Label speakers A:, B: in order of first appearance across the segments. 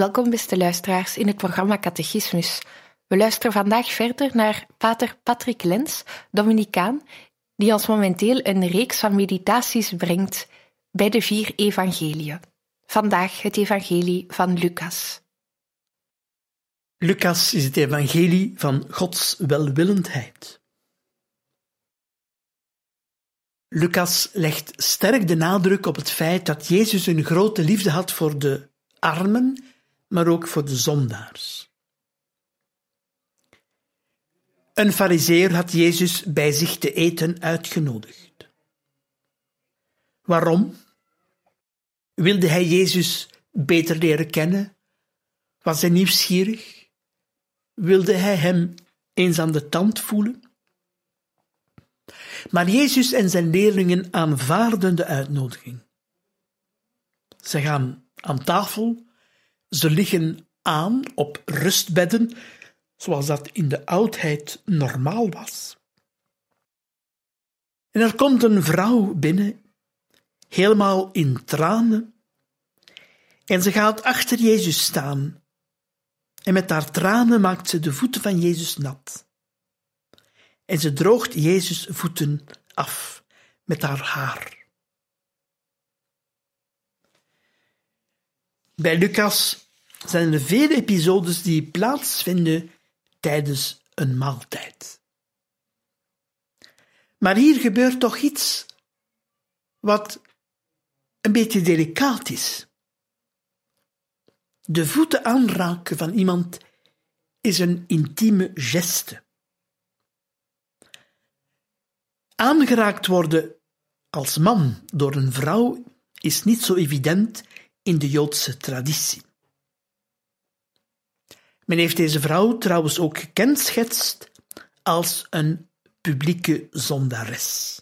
A: Welkom, beste luisteraars, in het programma Catechismus. We luisteren vandaag verder naar pater Patrick Lens, Dominicaan, die ons momenteel een reeks van meditaties brengt bij de vier evangeliën. Vandaag het evangelie van Lucas.
B: Lucas is het evangelie van Gods welwillendheid. Lucas legt sterk de nadruk op het feit dat Jezus een grote liefde had voor de armen maar ook voor de zondaars. Een fariseer had Jezus bij zich te eten uitgenodigd. Waarom? Wilde hij Jezus beter leren kennen? Was hij nieuwsgierig? Wilde hij hem eens aan de tand voelen? Maar Jezus en zijn leerlingen aanvaarden de uitnodiging. Ze gaan aan tafel ze liggen aan op rustbedden, zoals dat in de oudheid normaal was. En er komt een vrouw binnen, helemaal in tranen, en ze gaat achter Jezus staan. En met haar tranen maakt ze de voeten van Jezus nat. En ze droogt Jezus' voeten af met haar haar. Bij Lucas zijn er vele episodes die plaatsvinden tijdens een maaltijd. Maar hier gebeurt toch iets wat een beetje delicaat is. De voeten aanraken van iemand is een intieme geste. Aangeraakt worden als man door een vrouw is niet zo evident in de Joodse traditie. Men heeft deze vrouw trouwens ook gekenschetst als een publieke zondares.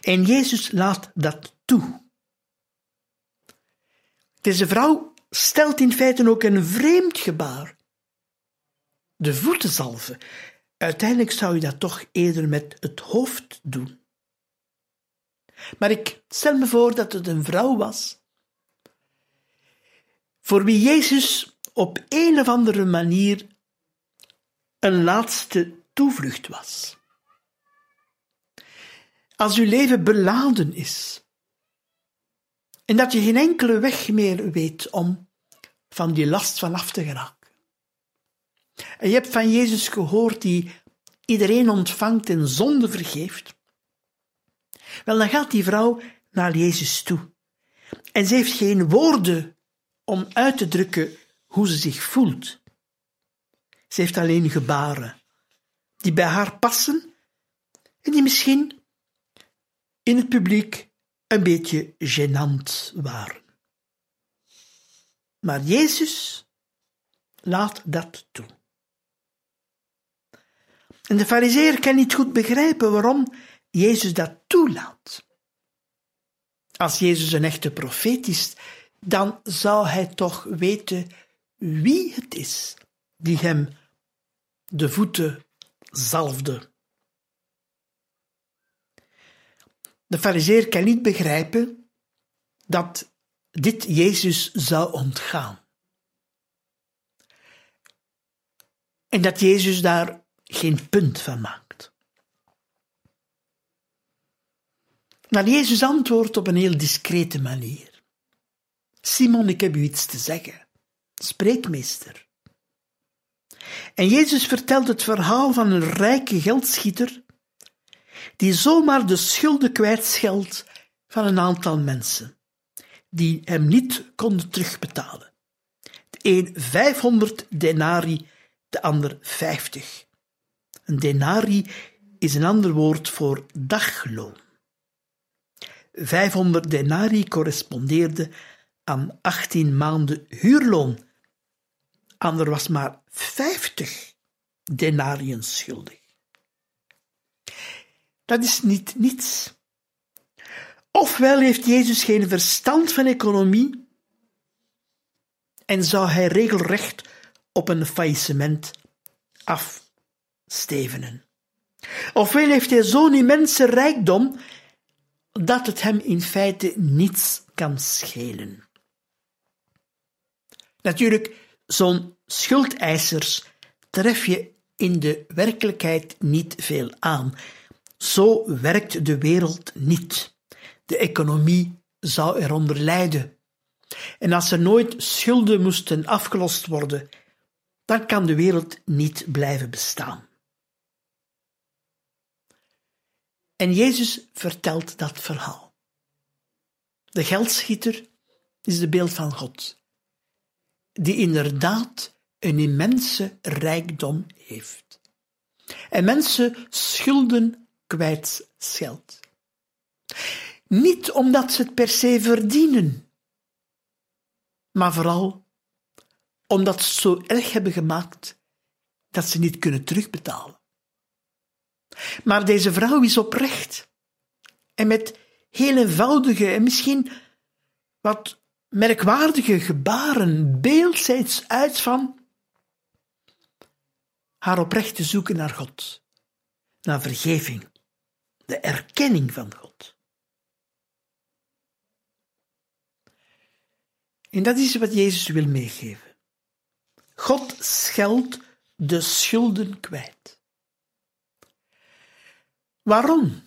B: En Jezus laat dat toe. Deze vrouw stelt in feite ook een vreemd gebaar. De voeten zalven. Uiteindelijk zou je dat toch eerder met het hoofd doen. Maar ik stel me voor dat het een vrouw was, voor wie Jezus op een of andere manier een laatste toevlucht was. Als uw leven beladen is en dat je geen enkele weg meer weet om van die last vanaf te geraken. En je hebt van Jezus gehoord die iedereen ontvangt en zonde vergeeft. Wel, dan gaat die vrouw naar Jezus toe. En ze heeft geen woorden om uit te drukken hoe ze zich voelt. Ze heeft alleen gebaren die bij haar passen en die misschien in het publiek een beetje gênant waren. Maar Jezus laat dat toe. En de fariseer kan niet goed begrijpen waarom Jezus dat toelaat. Als Jezus een echte profeet is, dan zou hij toch weten wie het is die hem de voeten zalfde. De fariseer kan niet begrijpen dat dit Jezus zou ontgaan. En dat Jezus daar geen punt van maakt. Maar Jezus antwoordt op een heel discrete manier. Simon, ik heb u iets te zeggen. Spreek, meester. En Jezus vertelt het verhaal van een rijke geldschieter die zomaar de schulden kwijtscheldt van een aantal mensen die hem niet konden terugbetalen. De een 500 denari, de ander 50. Een denari is een ander woord voor dagloon. 500 denari correspondeerde aan 18 maanden huurloon. Ander was maar 50 denariën schuldig. Dat is niet niets. Ofwel heeft Jezus geen verstand van economie en zou hij regelrecht op een faillissement afstevenen. Ofwel heeft hij zo'n immense rijkdom dat het hem in feite niets kan schelen. Natuurlijk, zo'n schuldeisers tref je in de werkelijkheid niet veel aan. Zo werkt de wereld niet. De economie zou eronder lijden. En als er nooit schulden moesten afgelost worden, dan kan de wereld niet blijven bestaan. En Jezus vertelt dat verhaal. De geldschieter is de beeld van God, die inderdaad een immense rijkdom heeft. En mensen schulden kwijtscheldt. Niet omdat ze het per se verdienen, maar vooral omdat ze het zo erg hebben gemaakt dat ze niet kunnen terugbetalen. Maar deze vrouw is oprecht en met heel eenvoudige en misschien wat merkwaardige gebaren beeldt zij iets uit van haar oprechte zoeken naar God, naar vergeving, de erkenning van God. En dat is wat Jezus wil meegeven. God scheldt de schulden kwijt. Waarom?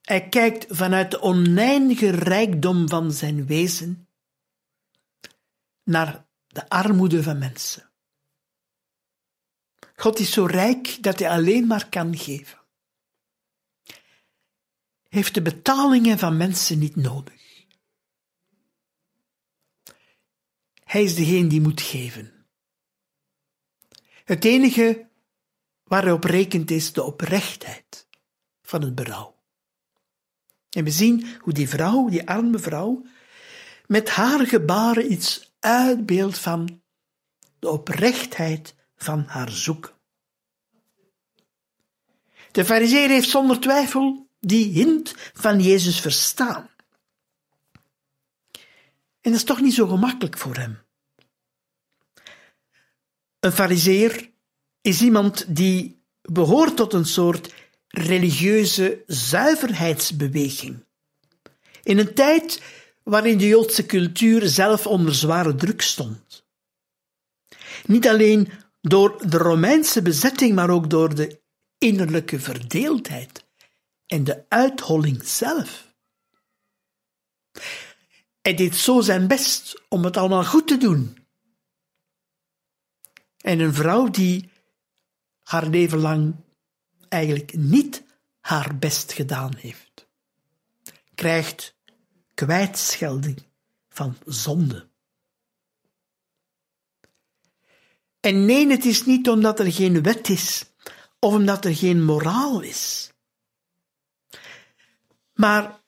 B: Hij kijkt vanuit de oneindige rijkdom van zijn wezen naar de armoede van mensen. God is zo rijk dat hij alleen maar kan geven. Heeft de betalingen van mensen niet nodig. Hij is degene die moet geven. Het enige waar hij op rekent is de oprechtheid van het berouw. En we zien hoe die vrouw, die arme vrouw, met haar gebaren iets uitbeeldt van de oprechtheid van haar zoeken. De fariseer heeft zonder twijfel die hint van Jezus verstaan. En dat is toch niet zo gemakkelijk voor hem. Een fariseer is iemand die behoort tot een soort religieuze zuiverheidsbeweging. In een tijd waarin de Joodse cultuur zelf onder zware druk stond. Niet alleen door de Romeinse bezetting, maar ook door de innerlijke verdeeldheid en de uitholling zelf. Hij deed zo zijn best om het allemaal goed te doen. En een vrouw die haar leven lang eigenlijk niet haar best gedaan heeft, krijgt kwijtschelding van zonde. En nee, het is niet omdat er geen wet is of omdat er geen moraal is. Maar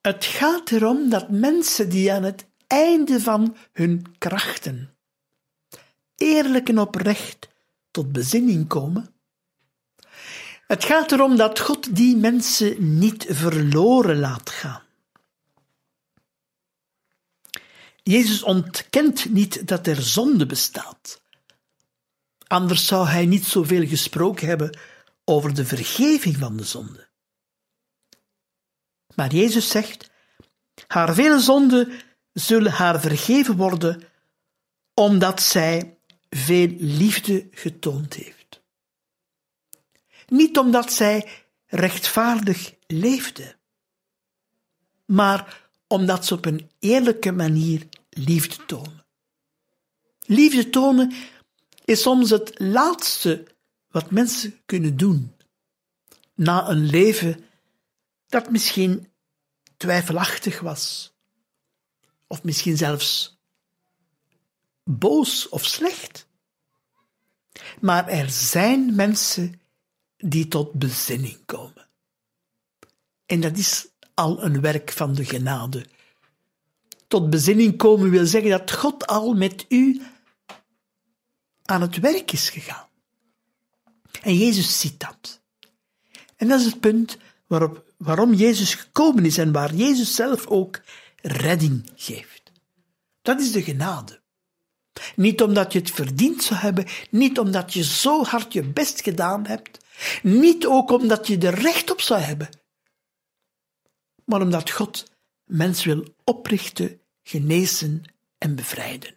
B: het gaat erom dat mensen die aan het einde van hun krachten eerlijk en oprecht tot bezinning komen, het gaat erom dat God die mensen niet verloren laat gaan. Jezus ontkent niet dat er zonde bestaat. Anders zou hij niet zoveel gesproken hebben over de vergeving van de zonde. Maar Jezus zegt: haar vele zonden zullen haar vergeven worden, omdat zij veel liefde getoond heeft. Niet omdat zij rechtvaardig leefde, maar omdat ze op een eerlijke manier liefde tonen. Liefde tonen is soms het laatste wat mensen kunnen doen na een leven dat misschien twijfelachtig was, of misschien zelfs boos of slecht. Maar er zijn mensen die tot bezinning komen. En dat is al een werk van de genade. Tot bezinning komen wil zeggen dat God al met u aan het werk is gegaan. En Jezus ziet dat. En dat is het punt waarop, waarom Jezus gekomen is en waar Jezus zelf ook redding geeft. Dat is de genade. Niet omdat je het verdiend zou hebben, niet omdat je zo hard je best gedaan hebt, niet ook omdat je er recht op zou hebben, maar omdat God mens wil oprichten, genezen en bevrijden.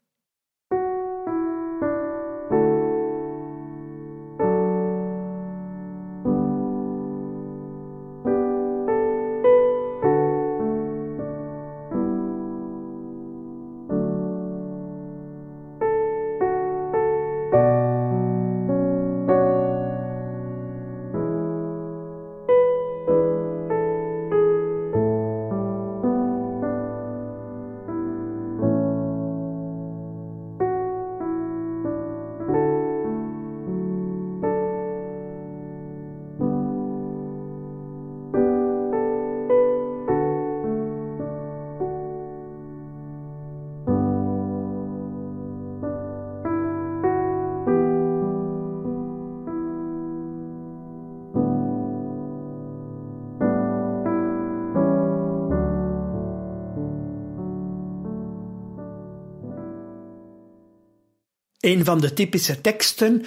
B: Een van de typische teksten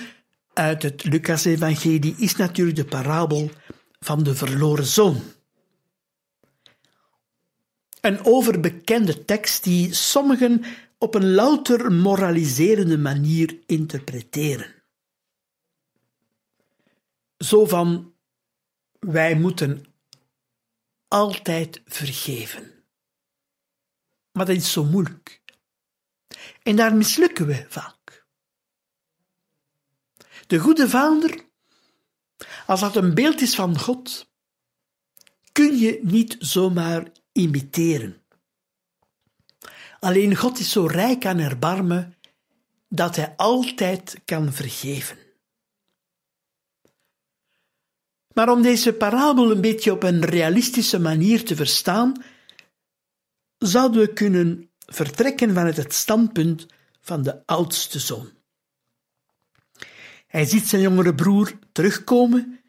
B: uit het Lucas-evangelie is natuurlijk de parabel van de verloren zoon. Een overbekende tekst die sommigen op een louter moraliserende manier interpreteren. Zo van: wij moeten altijd vergeven. Maar dat is zo moeilijk. En daar mislukken we vaak. De goede vader, als dat een beeld is van God, kun je niet zomaar imiteren. Alleen God is zo rijk aan erbarmen dat hij altijd kan vergeven. Maar om deze parabel een beetje op een realistische manier te verstaan, zouden we kunnen vertrekken vanuit het standpunt van de oudste zoon. Hij ziet zijn jongere broer terugkomen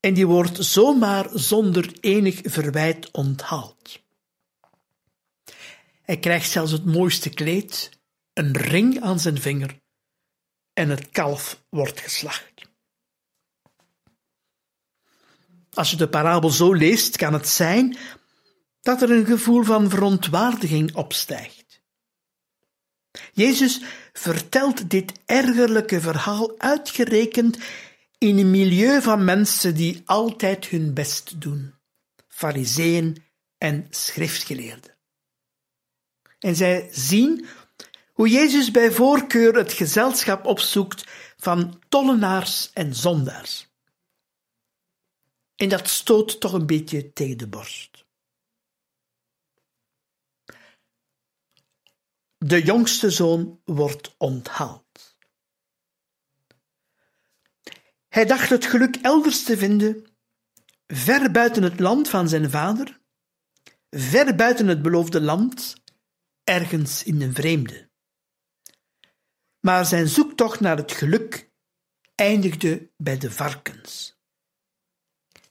B: en die wordt zomaar zonder enig verwijt onthaald. Hij krijgt zelfs het mooiste kleed, een ring aan zijn vinger en het kalf wordt geslacht. Als je de parabel zo leest, kan het zijn dat er een gevoel van verontwaardiging opstijgt. Jezus vertelt dit ergerlijke verhaal uitgerekend in een milieu van mensen die altijd hun best doen, fariseeën en schriftgeleerden. En zij zien hoe Jezus bij voorkeur het gezelschap opzoekt van tollenaars en zondaars. En dat stoot toch een beetje tegen de borst. De jongste zoon wordt onthaald. Hij dacht het geluk elders te vinden, ver buiten het land van zijn vader, ver buiten het beloofde land, ergens in een vreemde. Maar zijn zoektocht naar het geluk eindigde bij de varkens.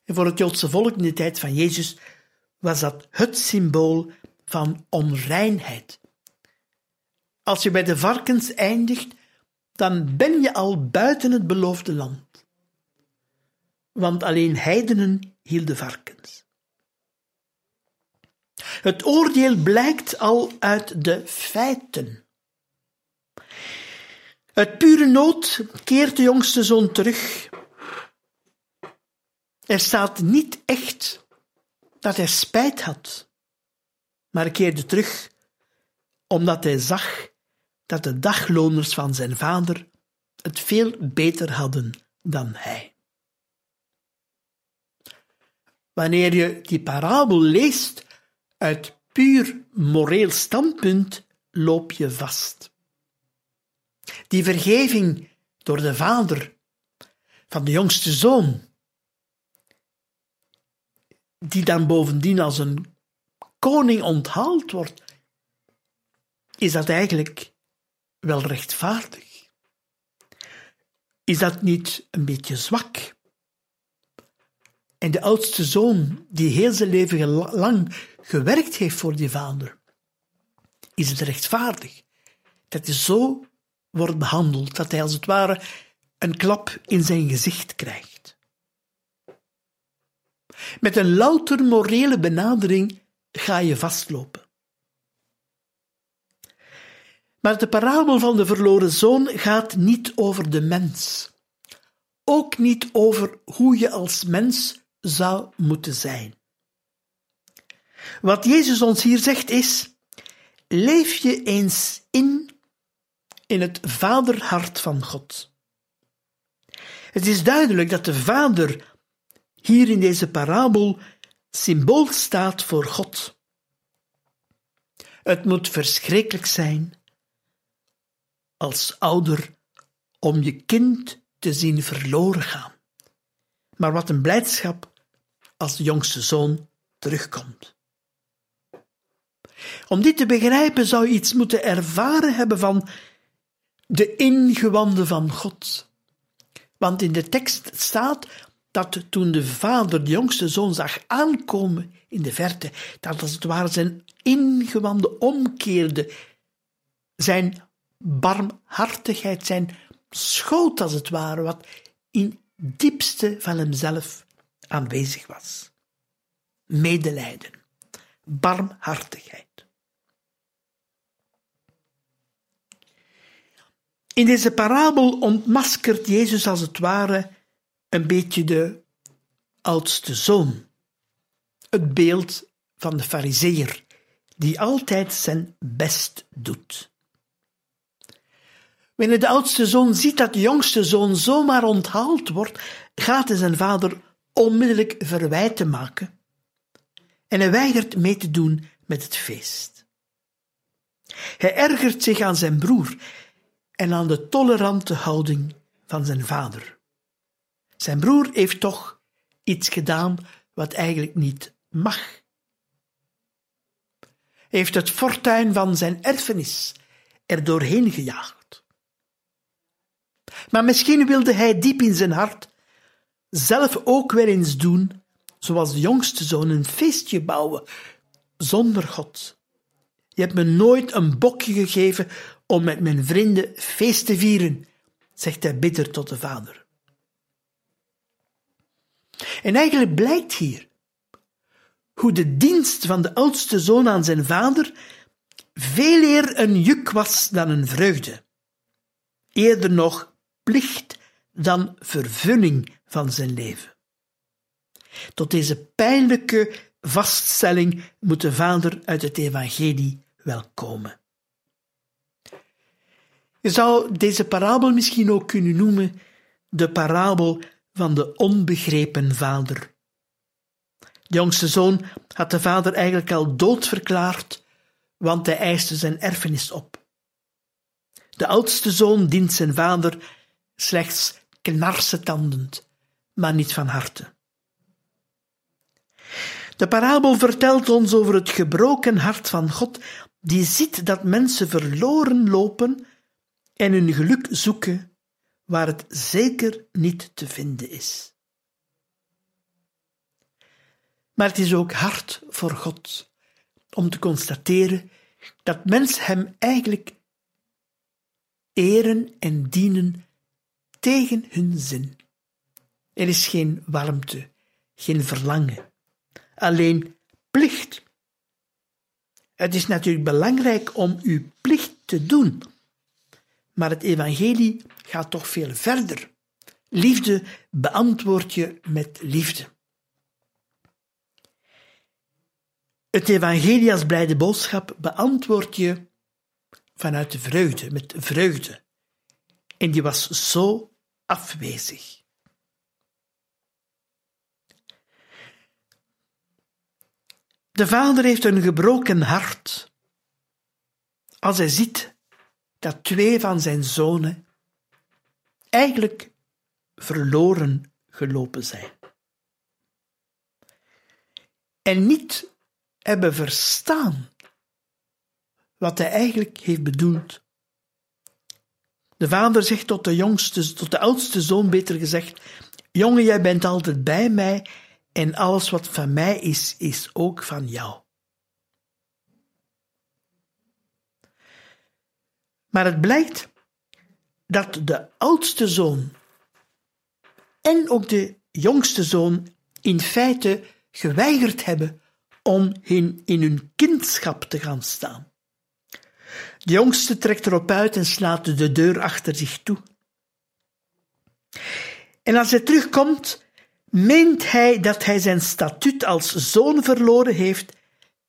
B: En voor het Joodse volk in de tijd van Jezus was dat het symbool van onreinheid, als je bij de varkens eindigt, dan ben je al buiten het beloofde land. Want alleen heidenen hielden varkens. Het oordeel blijkt al uit de feiten. Uit pure nood keert de jongste zoon terug. Er staat niet echt dat hij spijt had. maar keerde terug omdat hij zag dat de dagloners van zijn vader het veel beter hadden dan hij. Wanneer je die parabel leest uit puur moreel standpunt, loop je vast. Die vergeving door de vader van de jongste zoon, die dan bovendien als een koning onthaald wordt, is dat eigenlijk wel rechtvaardig? Is dat niet een beetje zwak? En de oudste zoon, die heel zijn leven lang gewerkt heeft voor die vader, is het rechtvaardig dat hij zo wordt behandeld, dat hij als het ware een klap in zijn gezicht krijgt. Met een louter morele benadering ga je vastlopen. Maar de parabel van de verloren zoon gaat niet over de mens. Ook niet over hoe je als mens zou moeten zijn. Wat Jezus ons hier zegt is: leef je eens in in het vaderhart van God. Het is duidelijk dat de Vader hier in deze parabel symbool staat voor God. Het moet verschrikkelijk zijn als ouder om je kind te zien verloren gaan. Maar wat een blijdschap als de jongste zoon terugkomt. Om dit te begrijpen zou je iets moeten ervaren hebben van de ingewanden van God. Want in de tekst staat dat toen de vader de jongste zoon zag aankomen in de verte, dat als het ware zijn ingewanden omkeerde, zijn barmhartigheid, zijn schoot als het ware, wat in diepste van hemzelf aanwezig was. Medelijden, barmhartigheid. In deze parabel ontmaskert Jezus als het ware een beetje de oudste zoon, het beeld van de fariseer, die altijd zijn best doet. Wanneer de oudste zoon ziet dat de jongste zoon zomaar onthaald wordt, gaat hij zijn vader onmiddellijk verwijten maken en hij weigert mee te doen met het feest. Hij ergert zich aan zijn broer en aan de tolerante houding van zijn vader. Zijn broer heeft toch iets gedaan wat eigenlijk niet mag. Hij heeft het fortuin van zijn erfenis er doorheen gejaagd. Maar misschien wilde hij diep in zijn hart zelf ook weer eens doen, zoals de jongste zoon, een feestje bouwen zonder God. Je hebt me nooit een bokje gegeven om met mijn vrienden feest te vieren, zegt hij bitter tot de vader. En eigenlijk blijkt hier hoe de dienst van de oudste zoon aan zijn vader veel eer een juk was dan een vreugde. Eerder nog plicht dan vervulling van zijn leven. Tot deze pijnlijke vaststelling moet de vader uit het evangelie wel komen. Je zou deze parabel misschien ook kunnen noemen de parabel van de onbegrepen vader. De jongste zoon had de vader eigenlijk al dood verklaard, want hij eiste zijn erfenis op. De oudste zoon dient zijn vader slechts knarsetandend, maar niet van harte. De parabel vertelt ons over het gebroken hart van God, die ziet dat mensen verloren lopen en hun geluk zoeken waar het zeker niet te vinden is. Maar het is ook hard voor God om te constateren dat mensen Hem eigenlijk eren en dienen tegen hun zin. Er is geen warmte, geen verlangen, alleen plicht. Het is natuurlijk belangrijk om uw plicht te doen, maar het evangelie gaat toch veel verder. Liefde beantwoord je met liefde. Het evangelie als blijde boodschap beantwoord je vanuit de vreugde, met vreugde. En die was zo afwezig. De vader heeft een gebroken hart als hij ziet dat twee van zijn zonen eigenlijk verloren gelopen zijn. En niet hebben verstaan wat hij eigenlijk heeft bedoeld. De vader zegt tot de jongste, tot de oudste zoon beter gezegd, jongen, jij bent altijd bij mij en alles wat van mij is, is ook van jou. Maar het blijkt dat de oudste zoon en ook de jongste zoon in feite geweigerd hebben om in, in hun kindschap te gaan staan. De jongste trekt erop uit en slaat de deur achter zich toe. En als hij terugkomt, meent hij dat hij zijn statuut als zoon verloren heeft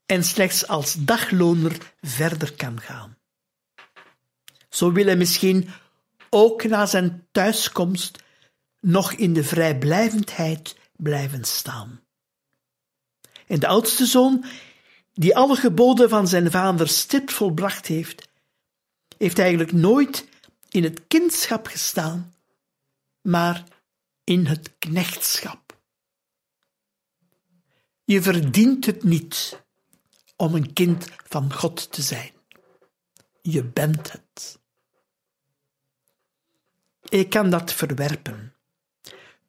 B: en slechts als dagloner verder kan gaan. Zo wil hij misschien ook na zijn thuiskomst nog in de vrijblijvendheid blijven staan. En de oudste zoon, die alle geboden van zijn vader stipt volbracht heeft, heeft eigenlijk nooit in het kindschap gestaan, maar in het knechtschap. Je verdient het niet om een kind van God te zijn. Je bent het. Ik kan dat verwerpen.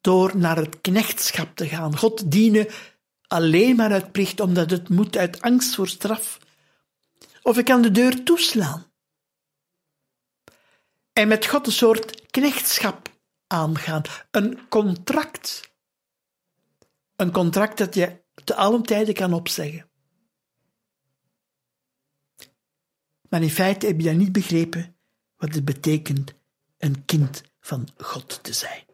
B: Door naar het knechtschap te gaan, God dienen alleen maar uit plicht, omdat het moet uit angst voor straf. Of ik kan de deur toeslaan. En met God een soort knechtschap aangaan. Een contract. Een contract dat je te allen tijden kan opzeggen. Maar in feite heb je dat niet begrepen wat het betekent een kind van God te zijn.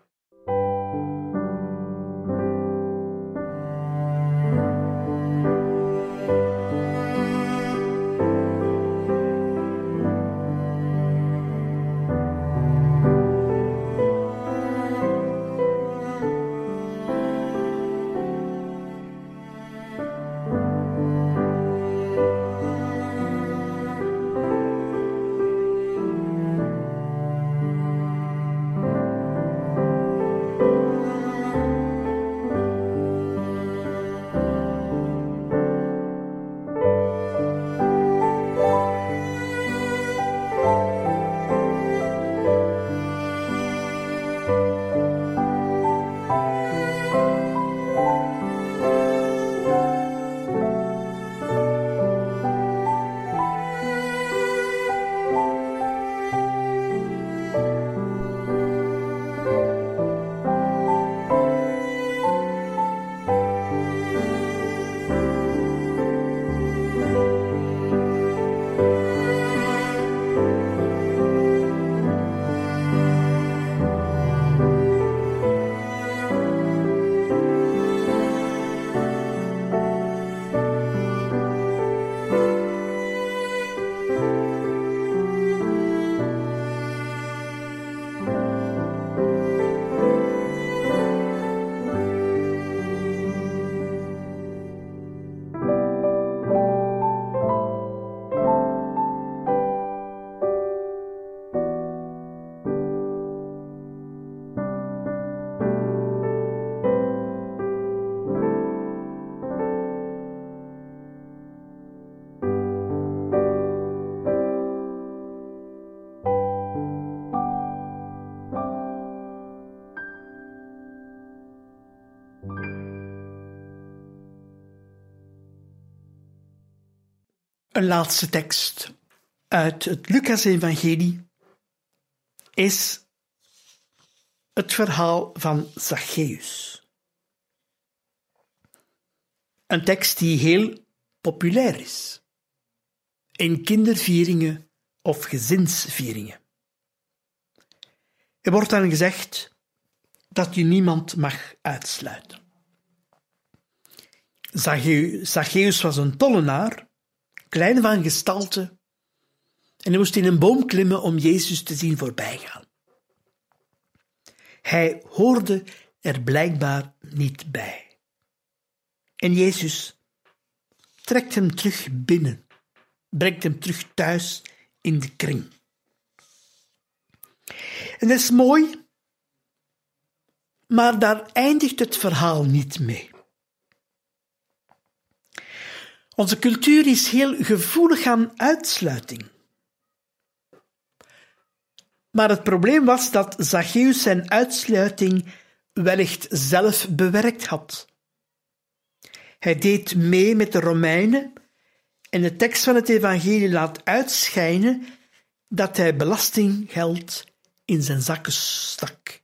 B: Een laatste tekst uit het Lucas-evangelie is het verhaal van Zacchaeus. Een tekst die heel populair is in kindervieringen of gezinsvieringen. Er wordt dan gezegd dat je niemand mag uitsluiten. Zacchaeus was een tollenaar, klein van gestalte, en hij moest in een boom klimmen om Jezus te zien voorbijgaan. Hij hoorde er blijkbaar niet bij. En Jezus trekt hem terug binnen, brengt hem terug thuis in de kring. En dat is mooi, maar daar eindigt het verhaal niet mee. Onze cultuur is heel gevoelig aan uitsluiting. Maar het probleem was dat Zacchaeus zijn uitsluiting wellicht zelf bewerkt had. Hij deed mee met de Romeinen en de tekst van het evangelie laat uitschijnen dat hij belastinggeld in zijn zakken stak.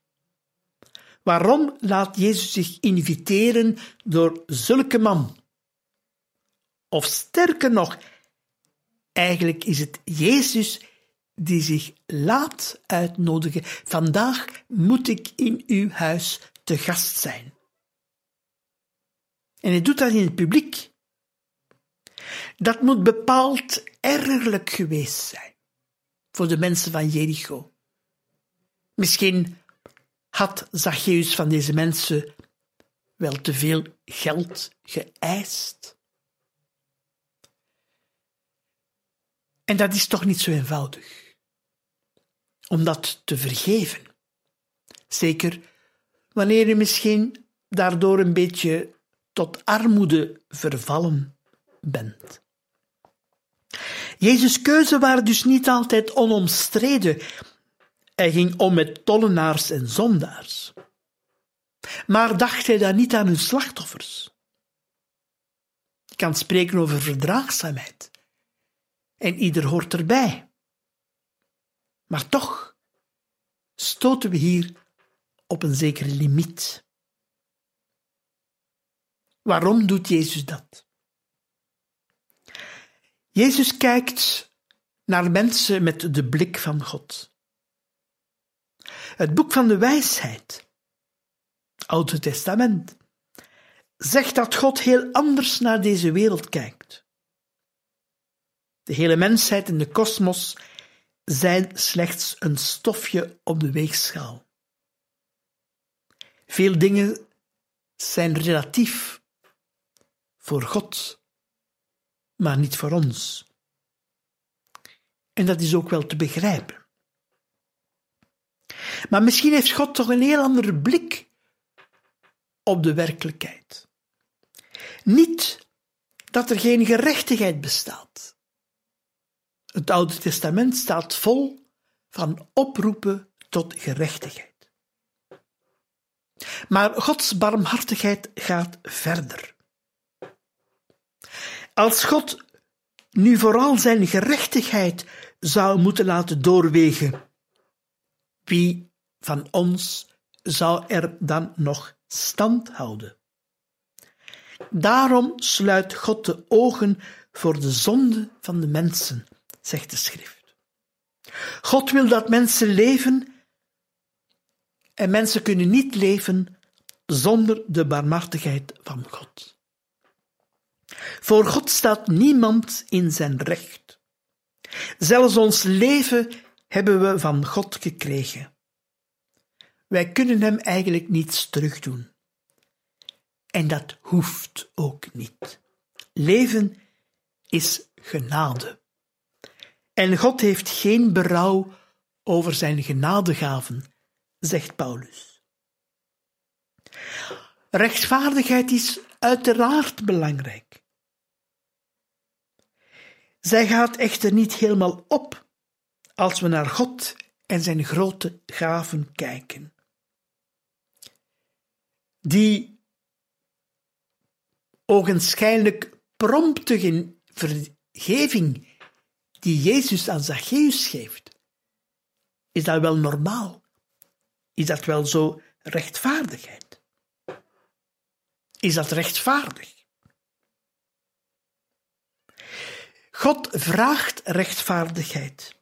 B: Waarom laat Jezus zich inviteren door zulke man? Of sterker nog, eigenlijk is het Jezus die zich laat uitnodigen. Vandaag moet ik in uw huis te gast zijn. En hij doet dat in het publiek. Dat moet bepaald ergerlijk geweest zijn voor de mensen van Jericho. Misschien had Zacchaeus van deze mensen wel te veel geld geëist. En dat is toch niet zo eenvoudig om dat te vergeven. Zeker wanneer je misschien daardoor een beetje tot armoede vervallen bent. Jezus' keuze waren dus niet altijd onomstreden. Hij ging om met tollenaars en zondaars. Maar dacht hij dan niet aan hun slachtoffers? Ik kan spreken over verdraagzaamheid. En ieder hoort erbij. Maar toch stoten we hier op een zekere limiet. Waarom doet Jezus dat? Jezus kijkt naar mensen met de blik van God. Het boek van de wijsheid, Oude Testament, zegt dat God heel anders naar deze wereld kijkt. De hele mensheid en de kosmos zijn slechts een stofje op de weegschaal. Veel dingen zijn relatief voor God, maar niet voor ons. En dat is ook wel te begrijpen. Maar misschien heeft God toch een heel andere blik op de werkelijkheid. Niet dat er geen gerechtigheid bestaat. Het Oude Testament staat vol van oproepen tot gerechtigheid. Maar Gods barmhartigheid gaat verder. Als God nu vooral zijn gerechtigheid zou moeten laten doorwegen, wie van ons zou er dan nog stand houden? Daarom sluit God de ogen voor de zonde van de mensen, zegt de schrift. God wil dat mensen leven en mensen kunnen niet leven zonder de barmhartigheid van God. Voor God staat niemand in zijn recht. Zelfs ons leven hebben we van God gekregen. Wij kunnen Hem eigenlijk niets terugdoen. En dat hoeft ook niet. Leven is genade. En God heeft geen berouw over zijn genadegaven, zegt Paulus. Rechtvaardigheid is uiteraard belangrijk. Zij gaat echter niet helemaal op als we naar God en zijn grote gaven kijken. Die ogenschijnlijk prompte vergeving die Jezus aan Zacchaeus geeft, is dat wel normaal? Is dat wel zo rechtvaardigheid? Is dat rechtvaardig? God vraagt rechtvaardigheid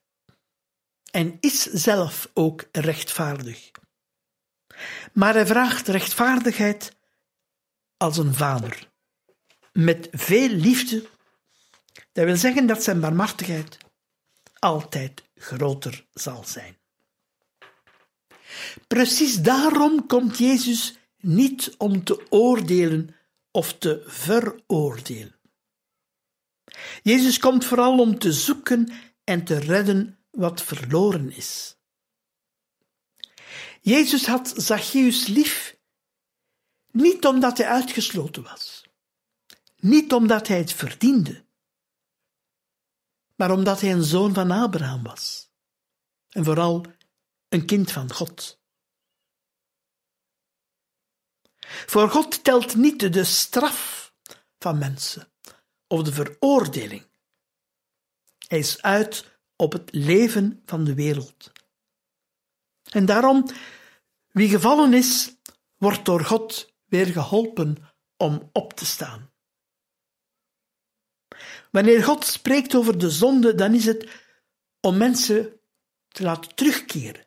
B: en is zelf ook rechtvaardig. Maar hij vraagt rechtvaardigheid als een vader, met veel liefde, dat wil zeggen dat zijn barmhartigheid altijd groter zal zijn. Precies daarom komt Jezus niet om te oordelen of te veroordelen. Jezus komt vooral om te zoeken en te redden wat verloren is. Jezus had Zacchaeus lief, niet omdat hij uitgesloten was, niet omdat hij het verdiende, maar omdat hij een zoon van Abraham was en vooral een kind van God. Voor God telt niet de straf van mensen of de veroordeling. Hij is uit op het leven van de wereld. En daarom, wie gevallen is, wordt door God weer geholpen om op te staan. Wanneer God spreekt over de zonde, dan is het om mensen te laten terugkeren,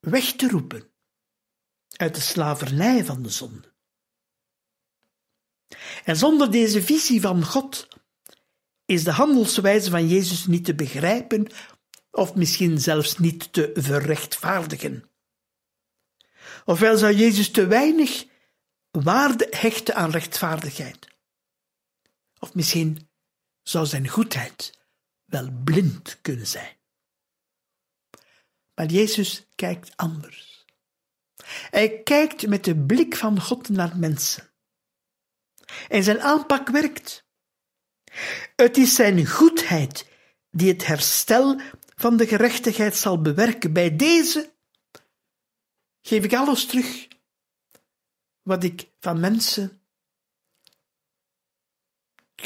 B: weg te roepen uit de slavernij van de zonde. En zonder deze visie van God is de handelswijze van Jezus niet te begrijpen of misschien zelfs niet te verrechtvaardigen. Ofwel zou Jezus te weinig waarde hechten aan rechtvaardigheid. Of misschien zou zijn goedheid wel blind kunnen zijn. Maar Jezus kijkt anders. Hij kijkt met de blik van God naar mensen. En zijn aanpak werkt. Het is zijn goedheid die het herstel van de gerechtigheid zal bewerken. Bij deze geef ik alles terug wat ik van mensen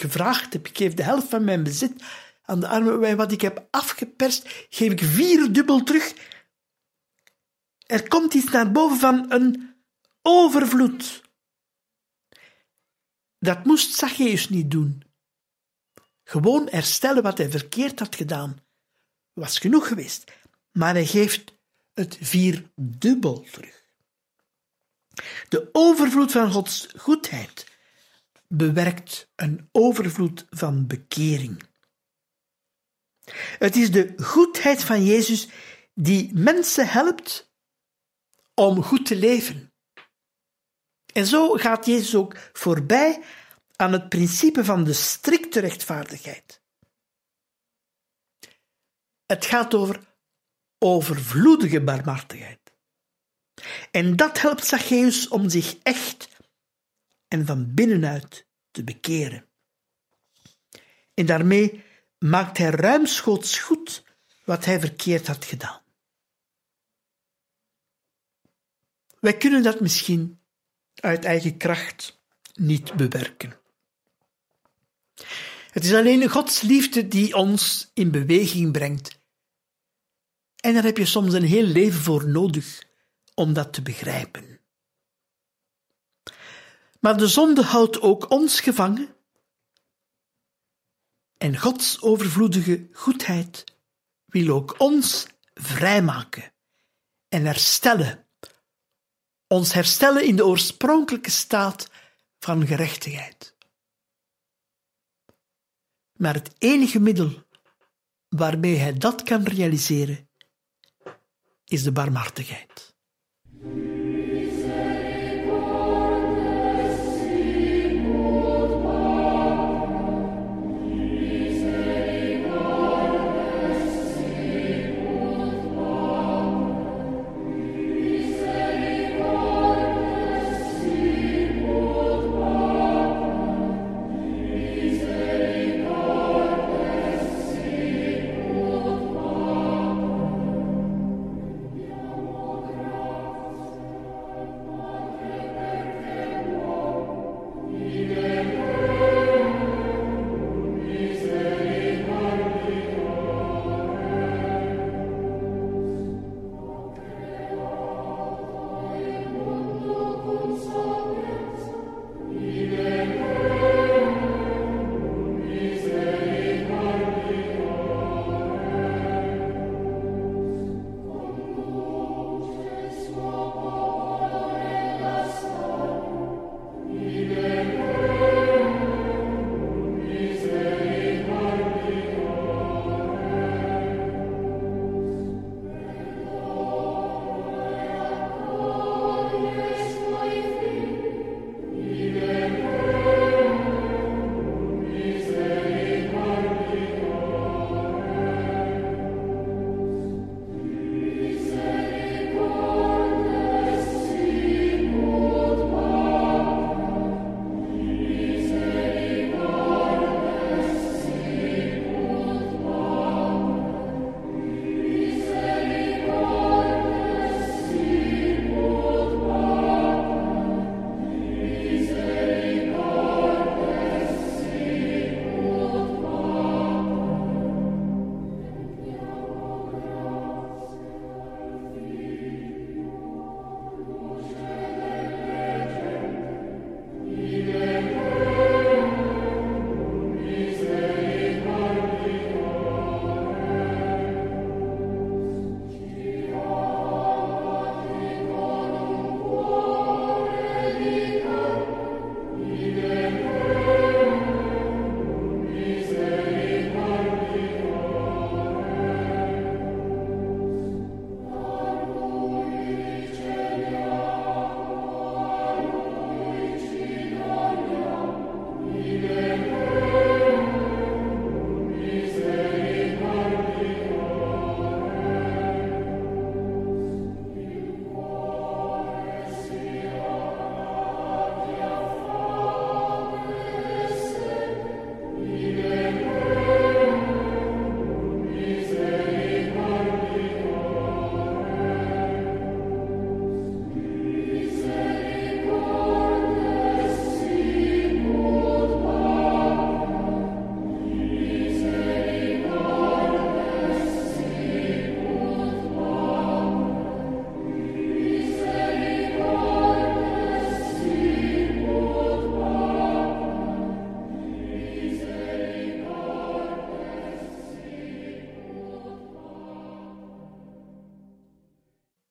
B: gevraagd heb. Ik geef de helft van mijn bezit aan de armen. Wat ik heb afgeperst, geef ik vierdubbel terug. Er komt iets naar boven van een overvloed. Dat moest Zacchaeus niet doen. Gewoon herstellen wat hij verkeerd had gedaan. Was genoeg geweest. Maar hij geeft het vierdubbel terug. De overvloed van Gods goedheid bewerkt een overvloed van bekering. Het is de goedheid van Jezus die mensen helpt om goed te leven. En zo gaat Jezus ook voorbij aan het principe van de strikte rechtvaardigheid. Het gaat over overvloedige barmhartigheid. En dat helpt Zacchaeus om zich echt en van binnenuit te bekeren. En daarmee maakt hij ruimschoots goed wat hij verkeerd had gedaan. Wij kunnen dat misschien uit eigen kracht niet bewerken. Het is alleen Gods liefde die ons in beweging brengt. En daar heb je soms een heel leven voor nodig om dat te begrijpen. Maar de zonde houdt ook ons gevangen. En Gods overvloedige goedheid wil ook ons vrijmaken en herstellen. Ons herstellen in de oorspronkelijke staat van gerechtigheid. Maar het enige middel waarmee hij dat kan realiseren, is de barmhartigheid.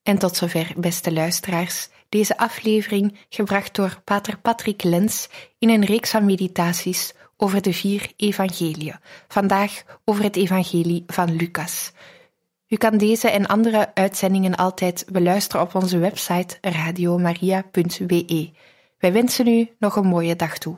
A: En tot zover, beste luisteraars, deze aflevering gebracht door Pater Patrick Lens in een reeks van meditaties over de vier evangeliën. Vandaag over het evangelie van Lucas. U kan deze en andere uitzendingen altijd beluisteren op onze website radiomaria.we. Wij wensen u nog een mooie dag toe.